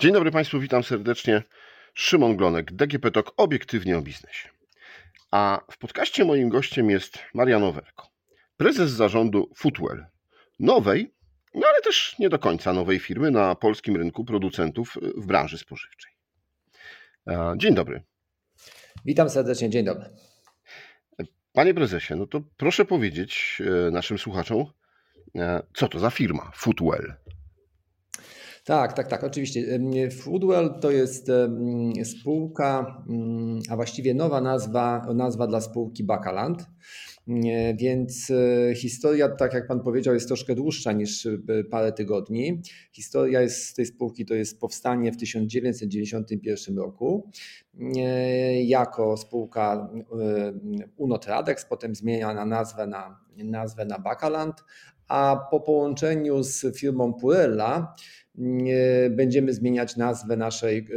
Dzień dobry Państwu, witam serdecznie. Szymon Glonek, DGP Talk, obiektywnie o biznesie. A w podcaście moim gościem jest Marian Owerko, prezes zarządu Footwell, nowej, no ale też nie do końca nowej firmy na polskim rynku producentów w branży spożywczej. Dzień dobry. Witam serdecznie, dzień dobry. Panie prezesie, no to proszę powiedzieć e, naszym słuchaczom, e, co to za firma Footwell? Tak, tak, tak, oczywiście. Foodwell to jest spółka, mm, a właściwie nowa nazwa, nazwa dla spółki Bakaland. Więc e, historia, tak jak Pan powiedział, jest troszkę dłuższa niż e, parę tygodni. Historia jest, tej spółki to jest powstanie w 1991 roku e, jako spółka Unotradex, potem zmienia na nazwę na, nazwę na Bakaland, a po połączeniu z firmą Purella będziemy zmieniać nazwę naszej,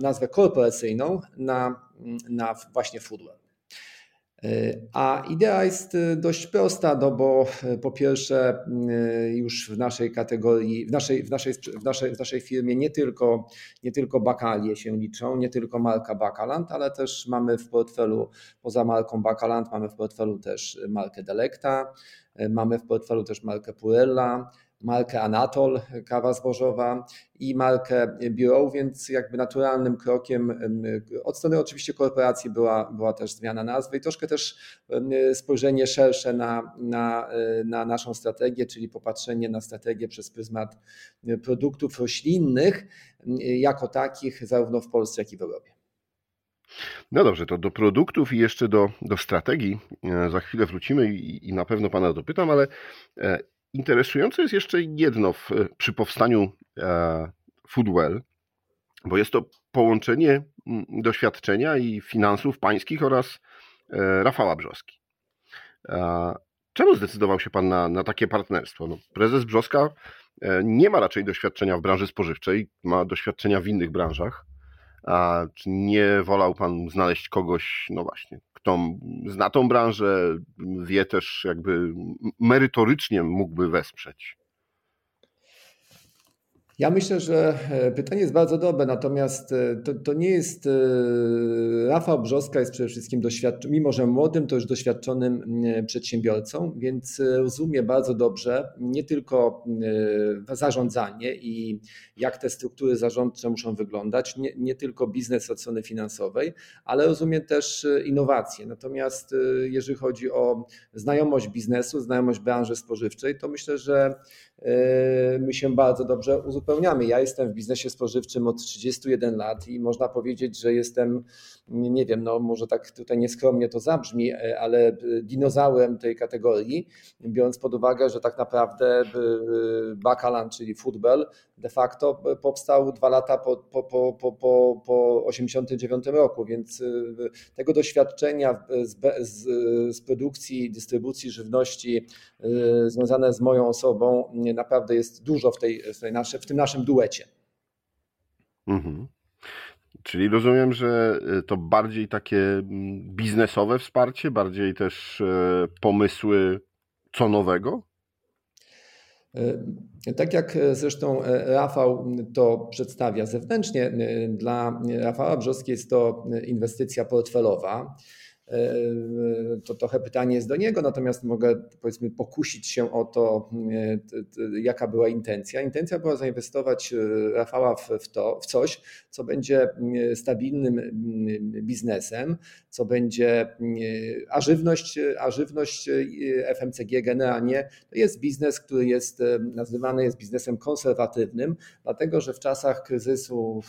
nazwę korporacyjną na, na właśnie Foodwell. A idea jest dość prosta, no bo po pierwsze już w naszej kategorii, w naszej, w naszej, w naszej, w naszej firmie nie tylko, nie tylko bakalie się liczą, nie tylko marka Bakaland, ale też mamy w portfelu, poza marką Bakaland, mamy w portfelu też markę Delecta, mamy w portfelu też markę Purella, markę Anatol, kawa zbożowa i markę Bureau, więc jakby naturalnym krokiem od strony oczywiście korporacji była, była też zmiana nazwy i troszkę też spojrzenie szersze na, na, na naszą strategię, czyli popatrzenie na strategię przez pryzmat produktów roślinnych jako takich zarówno w Polsce, jak i w Europie. No dobrze, to do produktów i jeszcze do, do strategii e, za chwilę wrócimy i, i na pewno Pana dopytam, ale e, Interesujące jest jeszcze jedno w, przy powstaniu e, Foodwell, bo jest to połączenie doświadczenia i finansów pańskich oraz e, Rafała Brzoski. E, czemu zdecydował się Pan na, na takie partnerstwo? No, prezes Brzoska nie ma raczej doświadczenia w branży spożywczej, ma doświadczenia w innych branżach. A czy nie wolał Pan znaleźć kogoś, no właśnie, kto zna tą branżę, wie też jakby merytorycznie mógłby wesprzeć? Ja myślę, że e, pytanie jest bardzo dobre, natomiast e, to, to nie jest. E, Rafał Brzoska jest przede wszystkim doświadczonym, mimo że młodym, to już doświadczonym przedsiębiorcą, więc rozumie bardzo dobrze nie tylko zarządzanie i jak te struktury zarządcze muszą wyglądać, nie, nie tylko biznes od strony finansowej, ale rozumie też innowacje. Natomiast jeżeli chodzi o znajomość biznesu, znajomość branży spożywczej, to myślę, że my się bardzo dobrze uzupełniamy. Ja jestem w biznesie spożywczym od 31 lat i można powiedzieć, że jestem, nie wiem, no może tak tutaj nieskromnie to zabrzmi, ale dinozaurem tej kategorii, biorąc pod uwagę, że tak naprawdę Bakalan, czyli futbol, de facto powstał dwa lata po, po, po, po, po, po 89 roku, więc tego doświadczenia z, z, z produkcji, dystrybucji żywności związane z moją osobą naprawdę jest dużo w, tej, w, tej nasze, w tym naszym duecie. Mhm. Czyli rozumiem, że e, to bardziej takie mm, biznesowe wsparcie, bardziej też e, pomysły co nowego? E, tak jak zresztą Rafał to przedstawia zewnętrznie, dla Rafała Brzoski jest to inwestycja portfelowa. E, to trochę pytanie jest do niego, natomiast mogę powiedzmy pokusić się o to, e, jaka była intencja. Intencja była zainwestować e, Rafała w, to, w coś, co będzie stabilnym biznesem, co będzie, a żywność, a żywność FMCG generalnie to jest biznes, który jest nazywany jest biznesem konserwatywnym, dlatego że w czasach kryzysu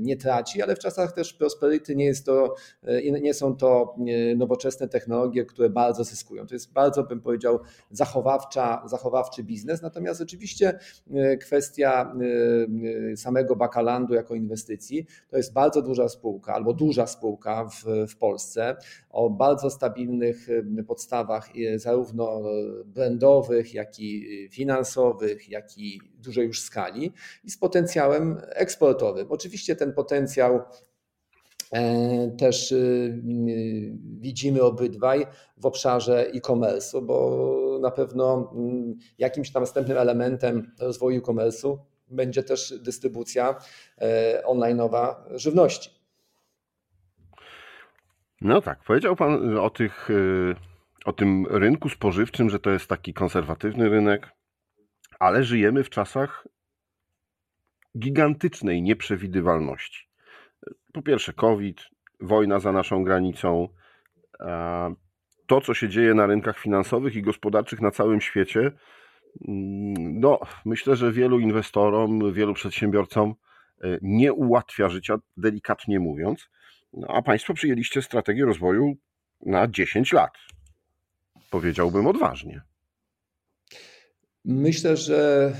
nie traci, ale w czasach też prosperity nie, jest to, nie są to nowoczesne technologie, które bardzo zyskują. To jest bardzo, bym powiedział, zachowawcza, zachowawczy biznes. Natomiast oczywiście e, kwestia e, samego Bakalandu jako inwestycji to jest bardzo duża spółka albo duża spółka w, w Polsce o bardzo stabilnych e, podstawach zarówno brandowych, jak i finansowych, jak i dużej już skali i z potencjałem eksportowym. Oczywiście ten potencjał E, też y, y, widzimy obydwaj w obszarze e-commerce, bo na pewno mm, jakimś tam następnym elementem rozwoju e-commerce'u będzie też dystrybucja online'owa żywności. No tak, powiedział Pan o, tych, o tym rynku spożywczym, że to jest taki konserwatywny rynek, ale żyjemy w czasach gigantycznej nieprzewidywalności. Po pierwsze, COVID, wojna za naszą granicą, to, co się dzieje na rynkach finansowych i gospodarczych na całym świecie, mm, no, myślę, że wielu inwestorom, wielu przedsiębiorcom e, nie ułatwia życia, delikatnie mówiąc. No, a Państwo przyjęliście strategię rozwoju na 10 lat. Powiedziałbym odważnie. Myślę, że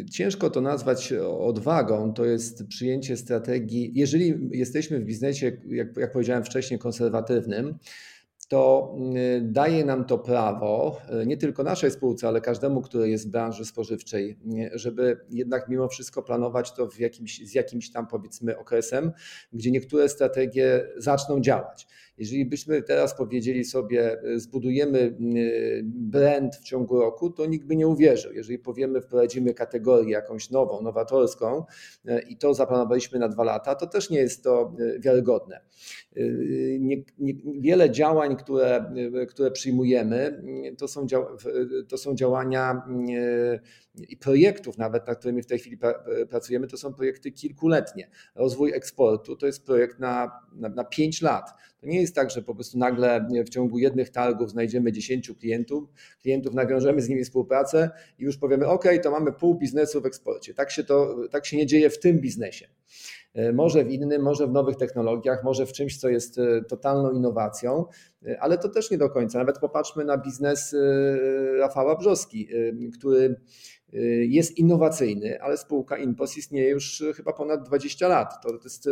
e, ciężko to nazwać odwagą. To jest przyjęcie strategii. Jeżeli jesteśmy w biznesie, jak, jak powiedziałem wcześniej, konserwatywnym, to mm, daje nam to prawo, e, nie tylko naszej spółce, ale każdemu, który jest w branży spożywczej, żeby jednak mimo wszystko planować to w jakimś, z jakimś tam powiedzmy okresem, gdzie niektóre strategie zaczną działać. Jeżeli byśmy teraz powiedzieli sobie, e, zbudujemy e, brand w ciągu roku, to nikt by nie uwierzył. Jeżeli powiemy, wprowadzimy kategorię jakąś nową, nowatorską e, i to zaplanowaliśmy na dwa lata, to też nie jest to wiarygodne. Nie, nie, wiele działań, które, które przyjmujemy, to są, to są działania i projektów nawet, nad którymi w tej chwili pracujemy, to są projekty kilkuletnie. Rozwój eksportu to jest projekt na, na, na 5 lat. To nie jest tak, że po prostu nagle w ciągu jednych targów znajdziemy 10 klientów, klientów nawiążemy z nimi współpracę i już powiemy, OK, to mamy pół biznesu w eksporcie. Tak się, to, tak się nie dzieje w tym biznesie. E, może w innym, może w nowych technologiach, może w czymś, co jest e, totalną innowacją, e, ale to też nie do końca. Nawet popatrzmy na biznes Rafała Brzoski, który jest innowacyjny, ale spółka Impos istnieje już chyba ponad 20 lat. To, jest,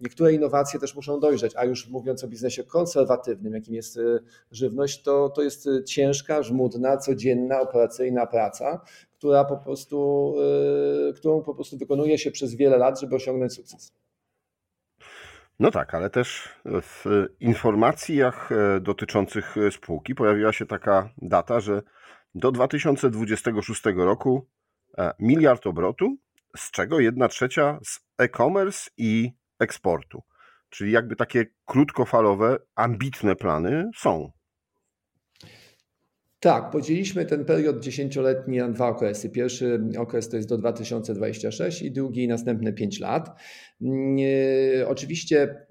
niektóre innowacje też muszą dojrzeć, a już mówiąc o biznesie konserwatywnym, jakim jest żywność, to, to jest ciężka, żmudna, codzienna, operacyjna praca, która po prostu, którą po prostu wykonuje się przez wiele lat, żeby osiągnąć sukces. No tak, ale też w informacjach e, dotyczących spółki pojawiła się taka data, że do 2026 roku e, miliard obrotu, z czego jedna trzecia z e-commerce i eksportu. Czyli jakby takie krótkofalowe, ambitne plany są. Tak, podzieliliśmy ten period dziesięcioletni na dwa okresy. Pierwszy okres to jest do 2026 i drugi następne 5 lat. Oczywiście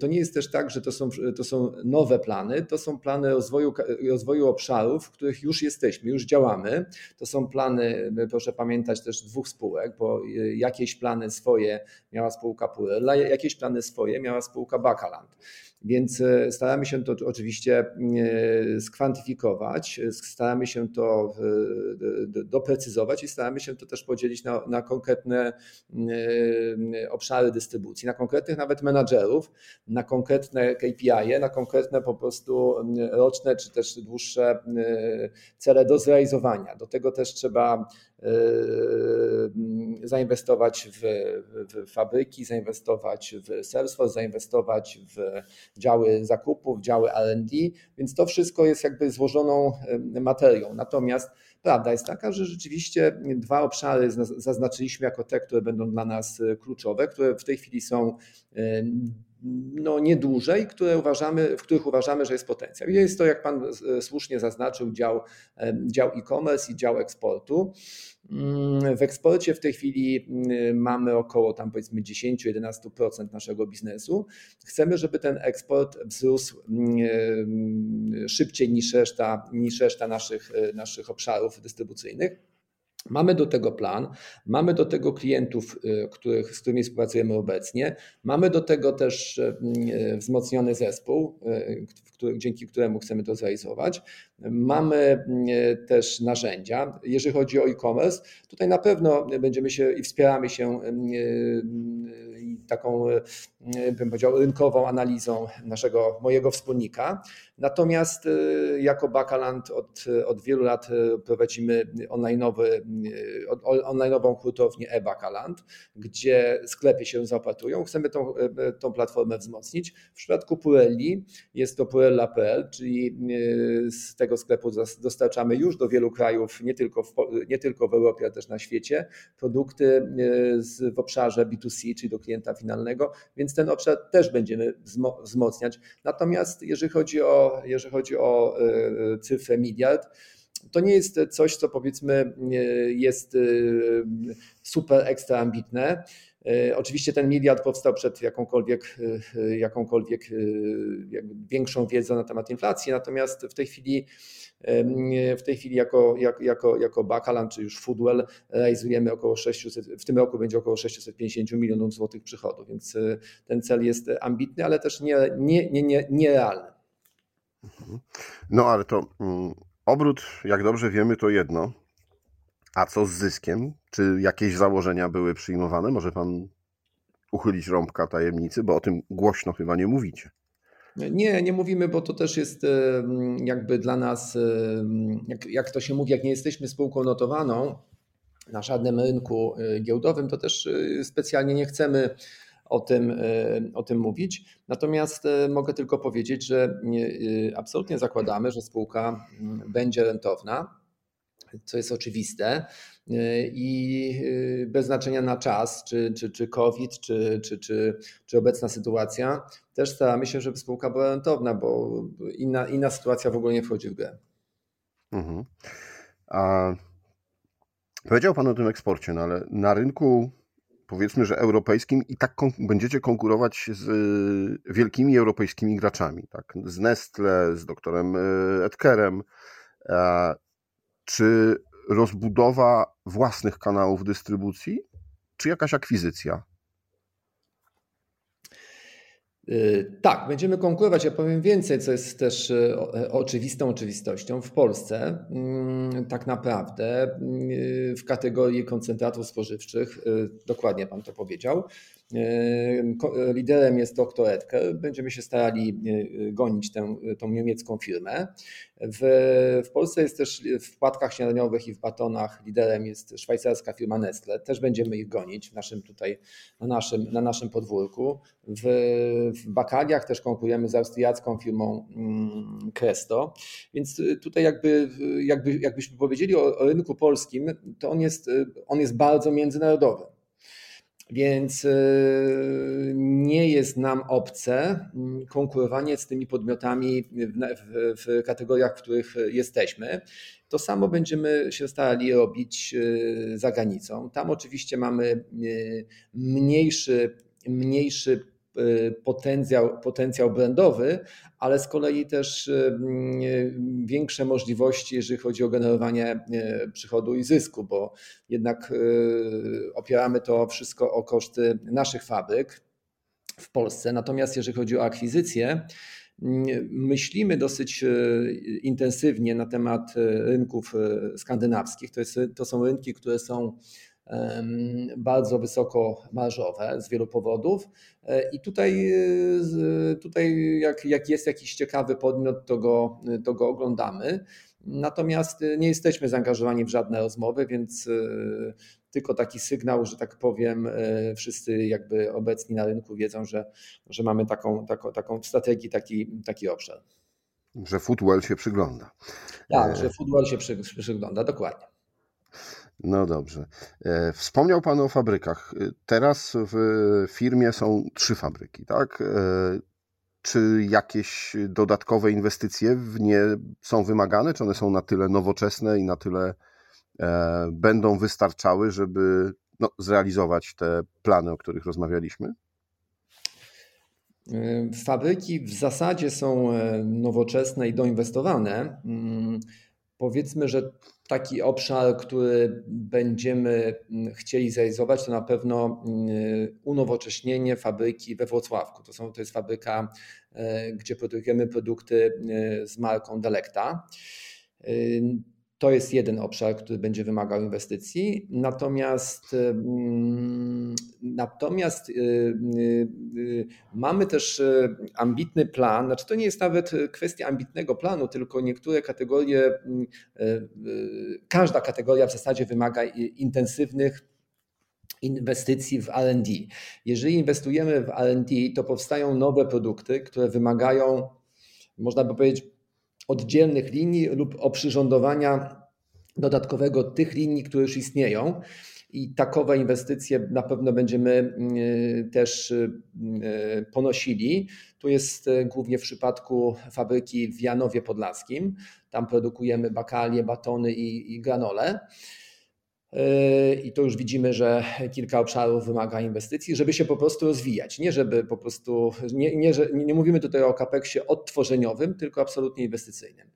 to nie jest też tak, że to są, to są nowe plany, to są plany rozwoju, rozwoju obszarów, w których już jesteśmy, już działamy. To są plany, proszę pamiętać, też dwóch spółek, bo jakieś plany swoje miała spółka Purella, jakieś plany swoje miała spółka Bakaland. Więc e, staramy się to oczywiście e, skwantyfikować, staramy się to doprecyzować i staramy się to też podzielić na, na konkretne e, obszary dystrybucji, na konkretnych nawet menadżerów, na konkretne KPI, na konkretne po prostu roczne czy też dłuższe cele do zrealizowania. Do tego też trzeba zainwestować w, w fabryki, zainwestować w Salesforce, zainwestować w działy zakupów, działy RD, więc to wszystko jest jakby złożoną materią. Natomiast prawda jest taka, że rzeczywiście dwa obszary zaznaczyliśmy jako te, które będą dla nas e, kluczowe, które w tej chwili są no, nieduże i które uważamy, w których uważamy, że jest potencjał. I jest to, jak Pan e, słusznie zaznaczył, dział, dział e-commerce i dział eksportu. Mm, w eksporcie w tej chwili mm, mamy około tam powiedzmy 10-11% naszego biznesu. Chcemy, żeby ten eksport wzrósł mm, szybciej niż reszta, niż reszta naszych, naszych obszarów dystrybucyjnych. Mamy do tego plan, mamy do tego klientów, y, których, z którymi współpracujemy obecnie, mamy do tego też y, y, wzmocniony zespół, który, dzięki któremu chcemy to zrealizować. Mamy też narzędzia. Jeżeli chodzi o e-commerce, tutaj na pewno będziemy się i wspieramy się taką, bym powiedział, rynkową analizą naszego, mojego wspólnika. Natomiast jako Bakaland od, od wielu lat prowadzimy online'owy, online'ową hurtownię e-Bakaland, gdzie sklepy się zaopatrują. Chcemy tą, tą platformę wzmocnić. W przypadku Purelli jest to purella.pl, czyli z tego sklepu dostarczamy już do wielu krajów, nie tylko w, nie tylko w Europie, ale też na świecie, produkty w obszarze B2C, czyli do klienta finalnego, więc ten obszar też będziemy wzmocniać. Natomiast jeżeli chodzi o, jeżeli chodzi o e, cyfrę miliard, to nie jest coś, co powiedzmy jest e, super ekstra ambitne. E, oczywiście ten miliard powstał przed jakąkolwiek, jakąkolwiek większą wiedzą na temat inflacji, natomiast w tej chwili w tej chwili jako, jako, jako Bakalan czy już Foodwell realizujemy około 600, w tym roku będzie około 650 milionów złotych przychodów, więc e, ten cel jest ambitny, ale też nie, nie, nie, nie, nierealny. No ale to mm, obrót, jak dobrze wiemy, to jedno. A co z zyskiem? Czy jakieś założenia były przyjmowane? Może pan uchylić rąbka tajemnicy, bo o tym głośno chyba nie mówicie. Nie, nie mówimy, bo to też jest jakby dla nas, jak, jak to się mówi, jak nie jesteśmy spółką notowaną na żadnym rynku y, giełdowym, to też y, specjalnie nie chcemy o tym, y, o tym mówić. Natomiast mogę tylko powiedzieć, że absolutnie zakładamy, że spółka będzie rentowna, co jest oczywiste. I bez znaczenia na czas, czy, czy, czy COVID, czy, czy, czy, czy obecna sytuacja, też staramy się, żeby spółka była rentowna, bo inna, inna sytuacja w ogóle nie wchodzi w grę. Mhm. A powiedział Pan o tym eksporcie, no ale na rynku powiedzmy, że europejskim i tak kon będziecie konkurować z y, wielkimi europejskimi graczami, tak? Z Nestle, z doktorem y, Edkerem. Czy rozbudowa własnych kanałów dystrybucji, czy jakaś akwizycja? Y, tak, będziemy konkurować. Ja powiem więcej, co jest też y, oczywistą oczywistością. W Polsce mm, tak naprawdę y, w kategorii koncentratów spożywczych, dokładnie Pan to powiedział, liderem jest dr Edker. Będziemy się starali gonić tę, tą niemiecką firmę. W, w Polsce jest też w płatkach śniadaniowych i w batonach liderem jest szwajcarska firma Nestle. Też będziemy ich gonić w naszym tutaj, na naszym, na naszym podwórku. W, w bakaliach też konkurujemy z austriacką firmą mm, Cresto. Więc tutaj jakby, jakby, jakbyśmy powiedzieli o, o rynku polskim, to on jest, on jest bardzo międzynarodowy. Więc y, nie jest nam obce mm, konkurowanie z tymi podmiotami w, w, kategoriach, w których jesteśmy. To samo będziemy się starali robić y, za granicą. Tam oczywiście mamy y, mniejszy, mniejszy potencjał, potencjał brandowy, ale z kolei też y, y, większe możliwości, jeżeli chodzi o generowanie przychodu i zysku, bo jednak opieramy to wszystko o koszty naszych fabryk w Polsce. Natomiast jeżeli chodzi o akwizycję, myślimy dosyć intensywnie na temat rynków skandynawskich. To, jest, to są rynki, które są bardzo wysoko marżowe z wielu powodów. E, I tutaj, e, tutaj jak, jak jest jakiś ciekawy podmiot, to go, to go oglądamy. Natomiast nie jesteśmy zaangażowani w żadne rozmowy, więc e, tylko taki sygnał, że tak powiem, wszyscy jakby obecni na rynku wiedzą, że, że mamy taką, taką, taką strategię, taki, taki obszar. Że footwell się przygląda. Tak, że footwell się przy, przygląda, dokładnie. No dobrze. E, wspomniał Pan o fabrykach. E, teraz w firmie są trzy fabryki, tak? E, czy jakieś dodatkowe inwestycje w nie są wymagane? Czy one są na tyle nowoczesne i na tyle będą wystarczały, żeby no, zrealizować te plany, o których rozmawialiśmy? Fabryki w zasadzie są nowoczesne i doinwestowane. Powiedzmy, że taki obszar, który będziemy mm, chcieli zrealizować, to na pewno mm, unowocześnienie fabryki we Wrocławku. To, są, to jest fabryka, e, gdzie produkujemy produkty e, z marką Delecta. E, to jest jeden obszar, który będzie wymagał inwestycji. Natomiast, natomiast mamy też ambitny plan, znaczy to nie jest nawet kwestia ambitnego planu, tylko niektóre kategorie, każda kategoria w zasadzie wymaga intensywnych inwestycji w RD. Jeżeli inwestujemy w RD, to powstają nowe produkty, które wymagają, można by powiedzieć, oddzielnych linii lub oprzyrządowania dodatkowego tych linii, które już istnieją. I takowe inwestycje na pewno będziemy mm, też y, ponosili. Tu jest y, głównie w przypadku fabryki w Janowie Podlaskim. Tam produkujemy bakalie, batony i, i granole. I to już widzimy, że kilka obszarów wymaga inwestycji, żeby się po prostu rozwijać. Nie, żeby po prostu, nie, nie, nie mówimy tutaj o kapeksie odtworzeniowym, tylko absolutnie inwestycyjnym.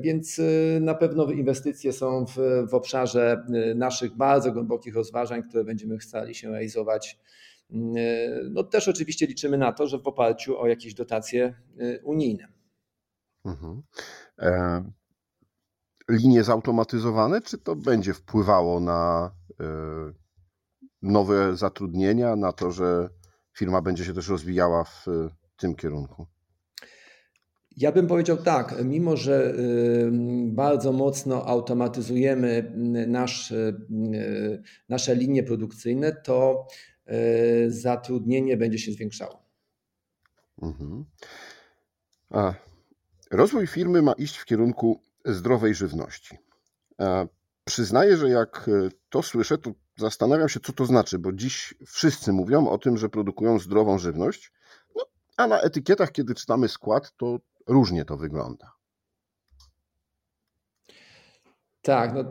Więc y, na pewno inwestycje są w, w obszarze y, naszych bardzo głębokich rozważań, które będziemy starali się realizować. Y, no też oczywiście liczymy na to, że w oparciu o jakieś dotacje unijne. Mhm. E, linie zautomatyzowane, czy to będzie wpływało na e, nowe zatrudnienia, na to, że firma będzie się też rozwijała w tym kierunku? Ja bym powiedział tak, mimo że bardzo mocno automatyzujemy nasz, nasze linie produkcyjne, to e, zatrudnienie będzie się zwiększało. Mhm. A, rozwój firmy ma iść w kierunku zdrowej żywności. Przyznaję, że jak e, to słyszę, to zastanawiam się, co to znaczy, bo dziś wszyscy mówią o tym, że produkują zdrową żywność, no, a na etykietach, kiedy czytamy skład, to różnie to wygląda. Tak, no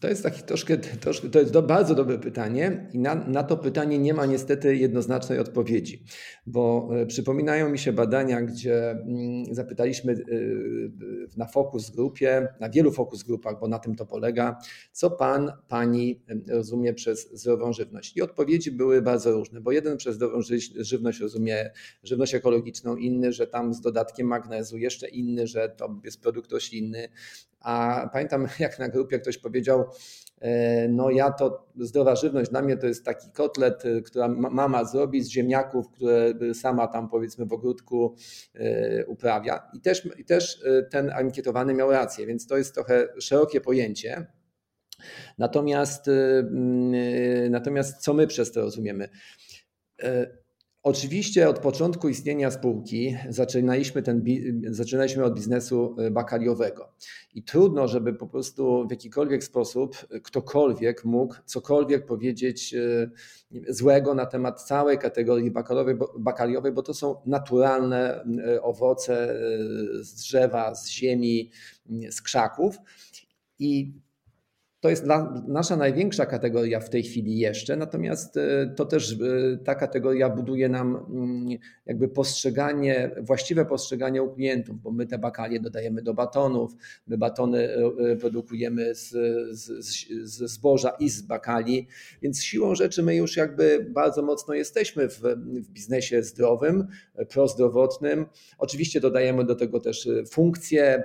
to jest taki troszkę, troszkę to jest do, bardzo dobre pytanie i na, na to pytanie nie ma niestety jednoznacznej odpowiedzi, bo e, przypominają mi się badania, gdzie mm, zapytaliśmy e, na fokus grupie, na wielu fokus grupach, bo na tym to polega, co pan, pani rozumie przez zdrową żywność. I odpowiedzi były bardzo różne, bo jeden przez zdrową żywność rozumie żywność ekologiczną, inny, że tam z dodatkiem magnezu, jeszcze inny, że to jest produkt roślinny, a pamiętam, jak na grupie ktoś powiedział, e, no ja to zdrowa żywność, dla mnie to jest taki kotlet, e, która mama zrobi z ziemniaków, które sama tam powiedzmy w ogródku e, uprawia. I też, i też ten ankietowany miał rację, więc to jest trochę szerokie pojęcie. Natomiast, natomiast co my przez to rozumiemy? Oczywiście od początku istnienia spółki zaczynaliśmy, ten, zaczynaliśmy od biznesu e, bakaliowego i trudno, żeby po prostu w jakikolwiek sposób ktokolwiek mógł cokolwiek powiedzieć e, złego na temat całej kategorii bakaliowej, bakaliowej bo to są naturalne owoce z drzewa, z ziemi, z krzaków. I to jest nasza największa kategoria w tej chwili jeszcze, natomiast e, to też e, ta kategoria buduje nam mm, jakby postrzeganie, właściwe postrzeganie u klientów, bo my te bakalie dodajemy do batonów, my batony e, produkujemy z, z, z zboża i z bakali, więc siłą rzeczy my już jakby bardzo mocno jesteśmy w, w biznesie zdrowym, prozdrowotnym. Oczywiście dodajemy do tego też funkcje,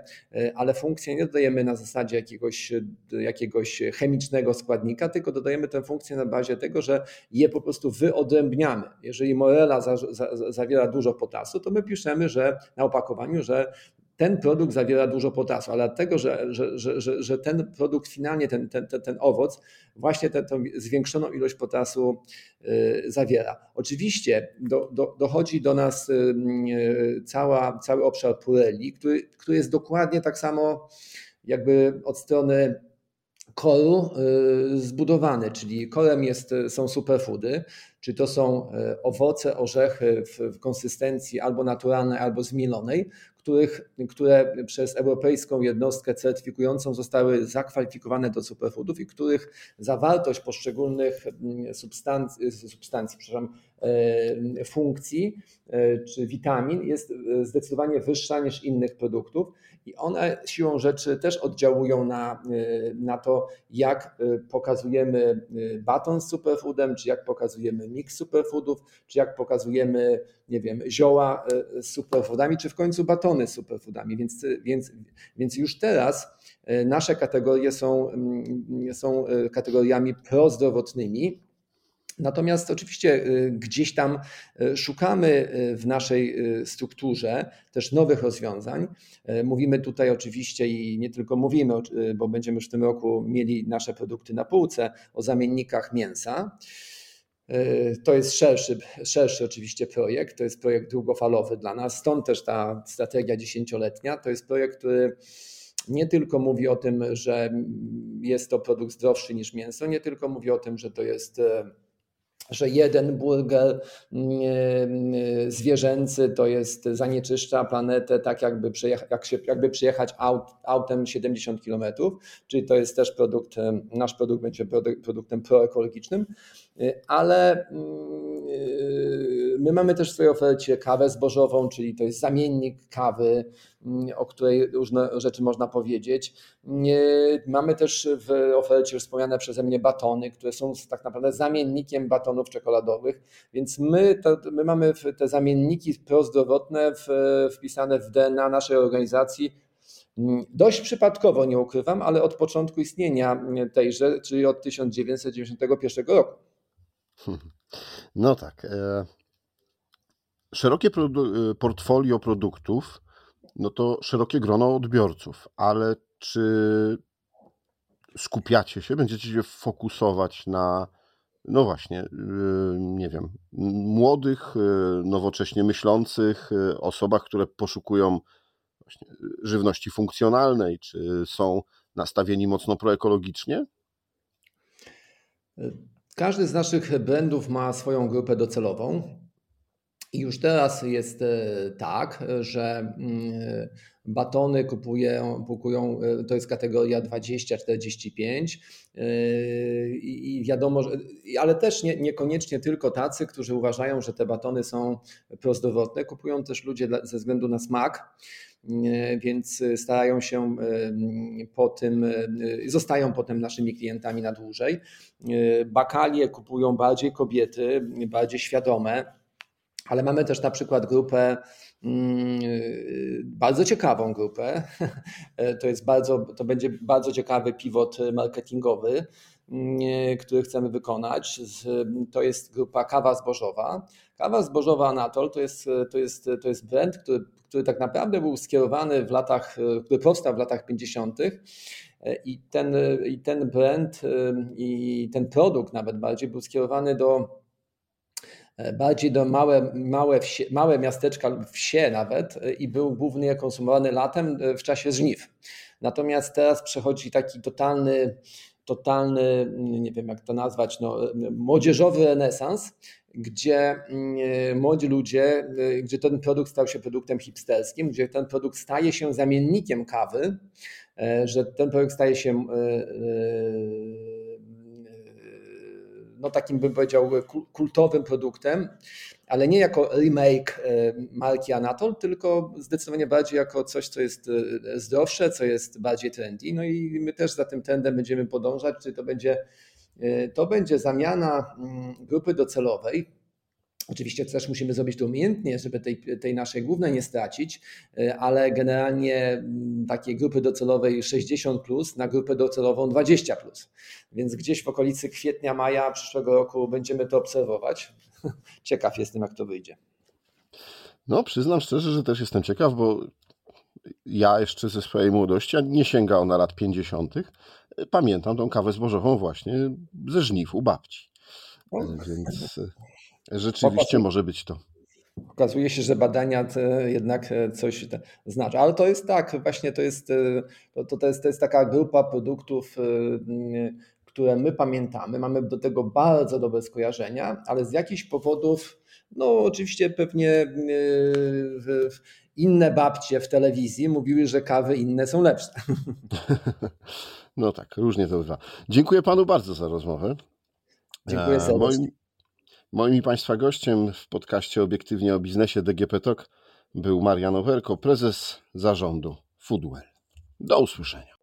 ale funkcje nie dodajemy na zasadzie jakiegoś, jakiegoś jakiegoś chemicznego składnika, tylko dodajemy tę funkcję na bazie tego, że je po prostu wyodrębniamy. Jeżeli morela za, za, zawiera dużo potasu, to my piszemy, że na opakowaniu, że ten produkt zawiera dużo potasu, ale dlatego, że, że, że, że ten produkt finalnie, ten, ten, ten, ten owoc, właśnie tę zwiększoną ilość potasu y, zawiera. Oczywiście do, do, dochodzi do nas y, y, cała, cały obszar pureli, który, który jest dokładnie tak samo jakby od strony koru y, zbudowany, czyli korem jest, są superfoody, czy to są y, owoce, orzechy w, w konsystencji albo naturalnej, albo zmielonej, których, które przez europejską jednostkę certyfikującą zostały zakwalifikowane do superfoodów i których zawartość poszczególnych mm, substancji, substancji przepraszam, funkcji e, czy witamin jest e, zdecydowanie wyższa niż innych produktów i one siłą rzeczy też oddziałują na, na to, jak pokazujemy baton z superfoodem, czy jak pokazujemy mix superfoodów, czy jak pokazujemy nie wiem, zioła z superfoodami, czy w końcu batony z superfoodami. Więc, więc, więc już teraz nasze kategorie są, mm, są kategoriami prozdrowotnymi Natomiast oczywiście y, gdzieś tam y, szukamy y, w naszej strukturze też nowych rozwiązań. Mówimy tutaj oczywiście i nie tylko mówimy, bo będziemy już w tym roku mieli nasze produkty na półce o zamiennikach mięsa. To jest szerszy, szerszy oczywiście projekt, to jest projekt długofalowy dla nas, stąd też ta strategia dziesięcioletnia. To jest projekt, który nie tylko mówi o tym, że jest to produkt zdrowszy niż mięso, nie tylko mówi o tym, że to jest że jeden burger mm, mm, zwierzęcy to jest zanieczyszcza planetę tak jakby, jak się, jakby przyjechać aut, autem 70 km, czyli to jest też produkt, nasz produkt będzie produktem proekologicznym, ale mm, my mamy też w swojej ofercie kawę zbożową, czyli to jest zamiennik kawy, o której różne rzeczy można powiedzieć. Mamy też w ofercie już wspomniane przeze mnie batony, które są tak naprawdę zamiennikiem batonów czekoladowych, więc my, to, my mamy te zamienniki prozdrowotne w, wpisane w DNA naszej organizacji. Dość przypadkowo, nie ukrywam, ale od początku istnienia tejże, czyli od 1991 roku. No tak. E, szerokie produ portfolio produktów no to szerokie grono odbiorców, ale czy skupiacie się, będziecie się fokusować na, no właśnie, y, nie wiem, młodych, nowocześnie myślących osobach, które poszukują żywności funkcjonalnej, czy są nastawieni mocno proekologicznie? Każdy z naszych brandów ma swoją grupę docelową. I już teraz jest e, tak, że mm, batony kupują, kupują e, to jest kategoria 20-45 e, i wiadomo, że, ale też nie, niekoniecznie tylko tacy, którzy uważają, że te batony są prozdrowotne, kupują też ludzie ze względu na smak więc starają się po tym, zostają potem naszymi klientami na dłużej. Bakalie kupują bardziej kobiety, bardziej świadome ale mamy też na przykład grupę, mm, bardzo ciekawą grupę. To, jest bardzo, to będzie bardzo ciekawy pivot marketingowy, mm, który chcemy wykonać. To jest grupa Kawa Zbożowa. Kawa Zbożowa Anatol to jest, to jest, to jest brand, który, który tak naprawdę był skierowany w latach, który powstał w latach 50. I ten, I ten brand i ten produkt nawet bardziej był skierowany do bardziej do małe, małe, wsie, małe miasteczka, wsie nawet i był głównie konsumowany latem w czasie żniw. Natomiast teraz przechodzi taki totalny, totalny, nie wiem jak to nazwać, no, młodzieżowy renesans, gdzie młodzi ludzie, gdzie ten produkt stał się produktem hipsterskim, gdzie ten produkt staje się zamiennikiem kawy, że ten produkt staje się no takim bym powiedział kultowym produktem, ale nie jako remake e, marki Anatol, tylko zdecydowanie bardziej jako coś, co jest e, zdrowsze, co jest bardziej trendy. No i my też za tym trendem będziemy podążać, czyli to będzie, e, to będzie zamiana mm, grupy docelowej, Oczywiście też musimy zrobić to umiejętnie, żeby tej, tej naszej głównej nie stracić, e, ale generalnie mm, takiej grupy docelowej 60 plus na grupę docelową 20 plus. Więc gdzieś w okolicy kwietnia, maja przyszłego roku będziemy to obserwować. Ciekaw jestem, jak to wyjdzie. No, przyznam szczerze, że też jestem ciekaw, bo ja jeszcze ze swojej młodości, a nie sięga ona lat 50., pamiętam tą kawę zbożową właśnie ze żniw u babci. Więc Rzeczywiście może być to. Okazuje się, że badania jednak e, coś znaczą. Ale to jest tak, właśnie to jest, e, to, to, jest, to jest taka grupa produktów, e, które my pamiętamy. Mamy do tego bardzo dobre skojarzenia, ale z jakichś powodów, no oczywiście pewnie inne babcie w telewizji mówiły, że kawy inne są lepsze. No tak, różnie to bywa. Dziękuję panu bardzo za rozmowę. Dziękuję serdecznie. Moim, Moim i Państwa gościem w podcaście Obiektywnie o biznesie DGP Talk był Marian Owerko, prezes zarządu Foodwell. Do usłyszenia.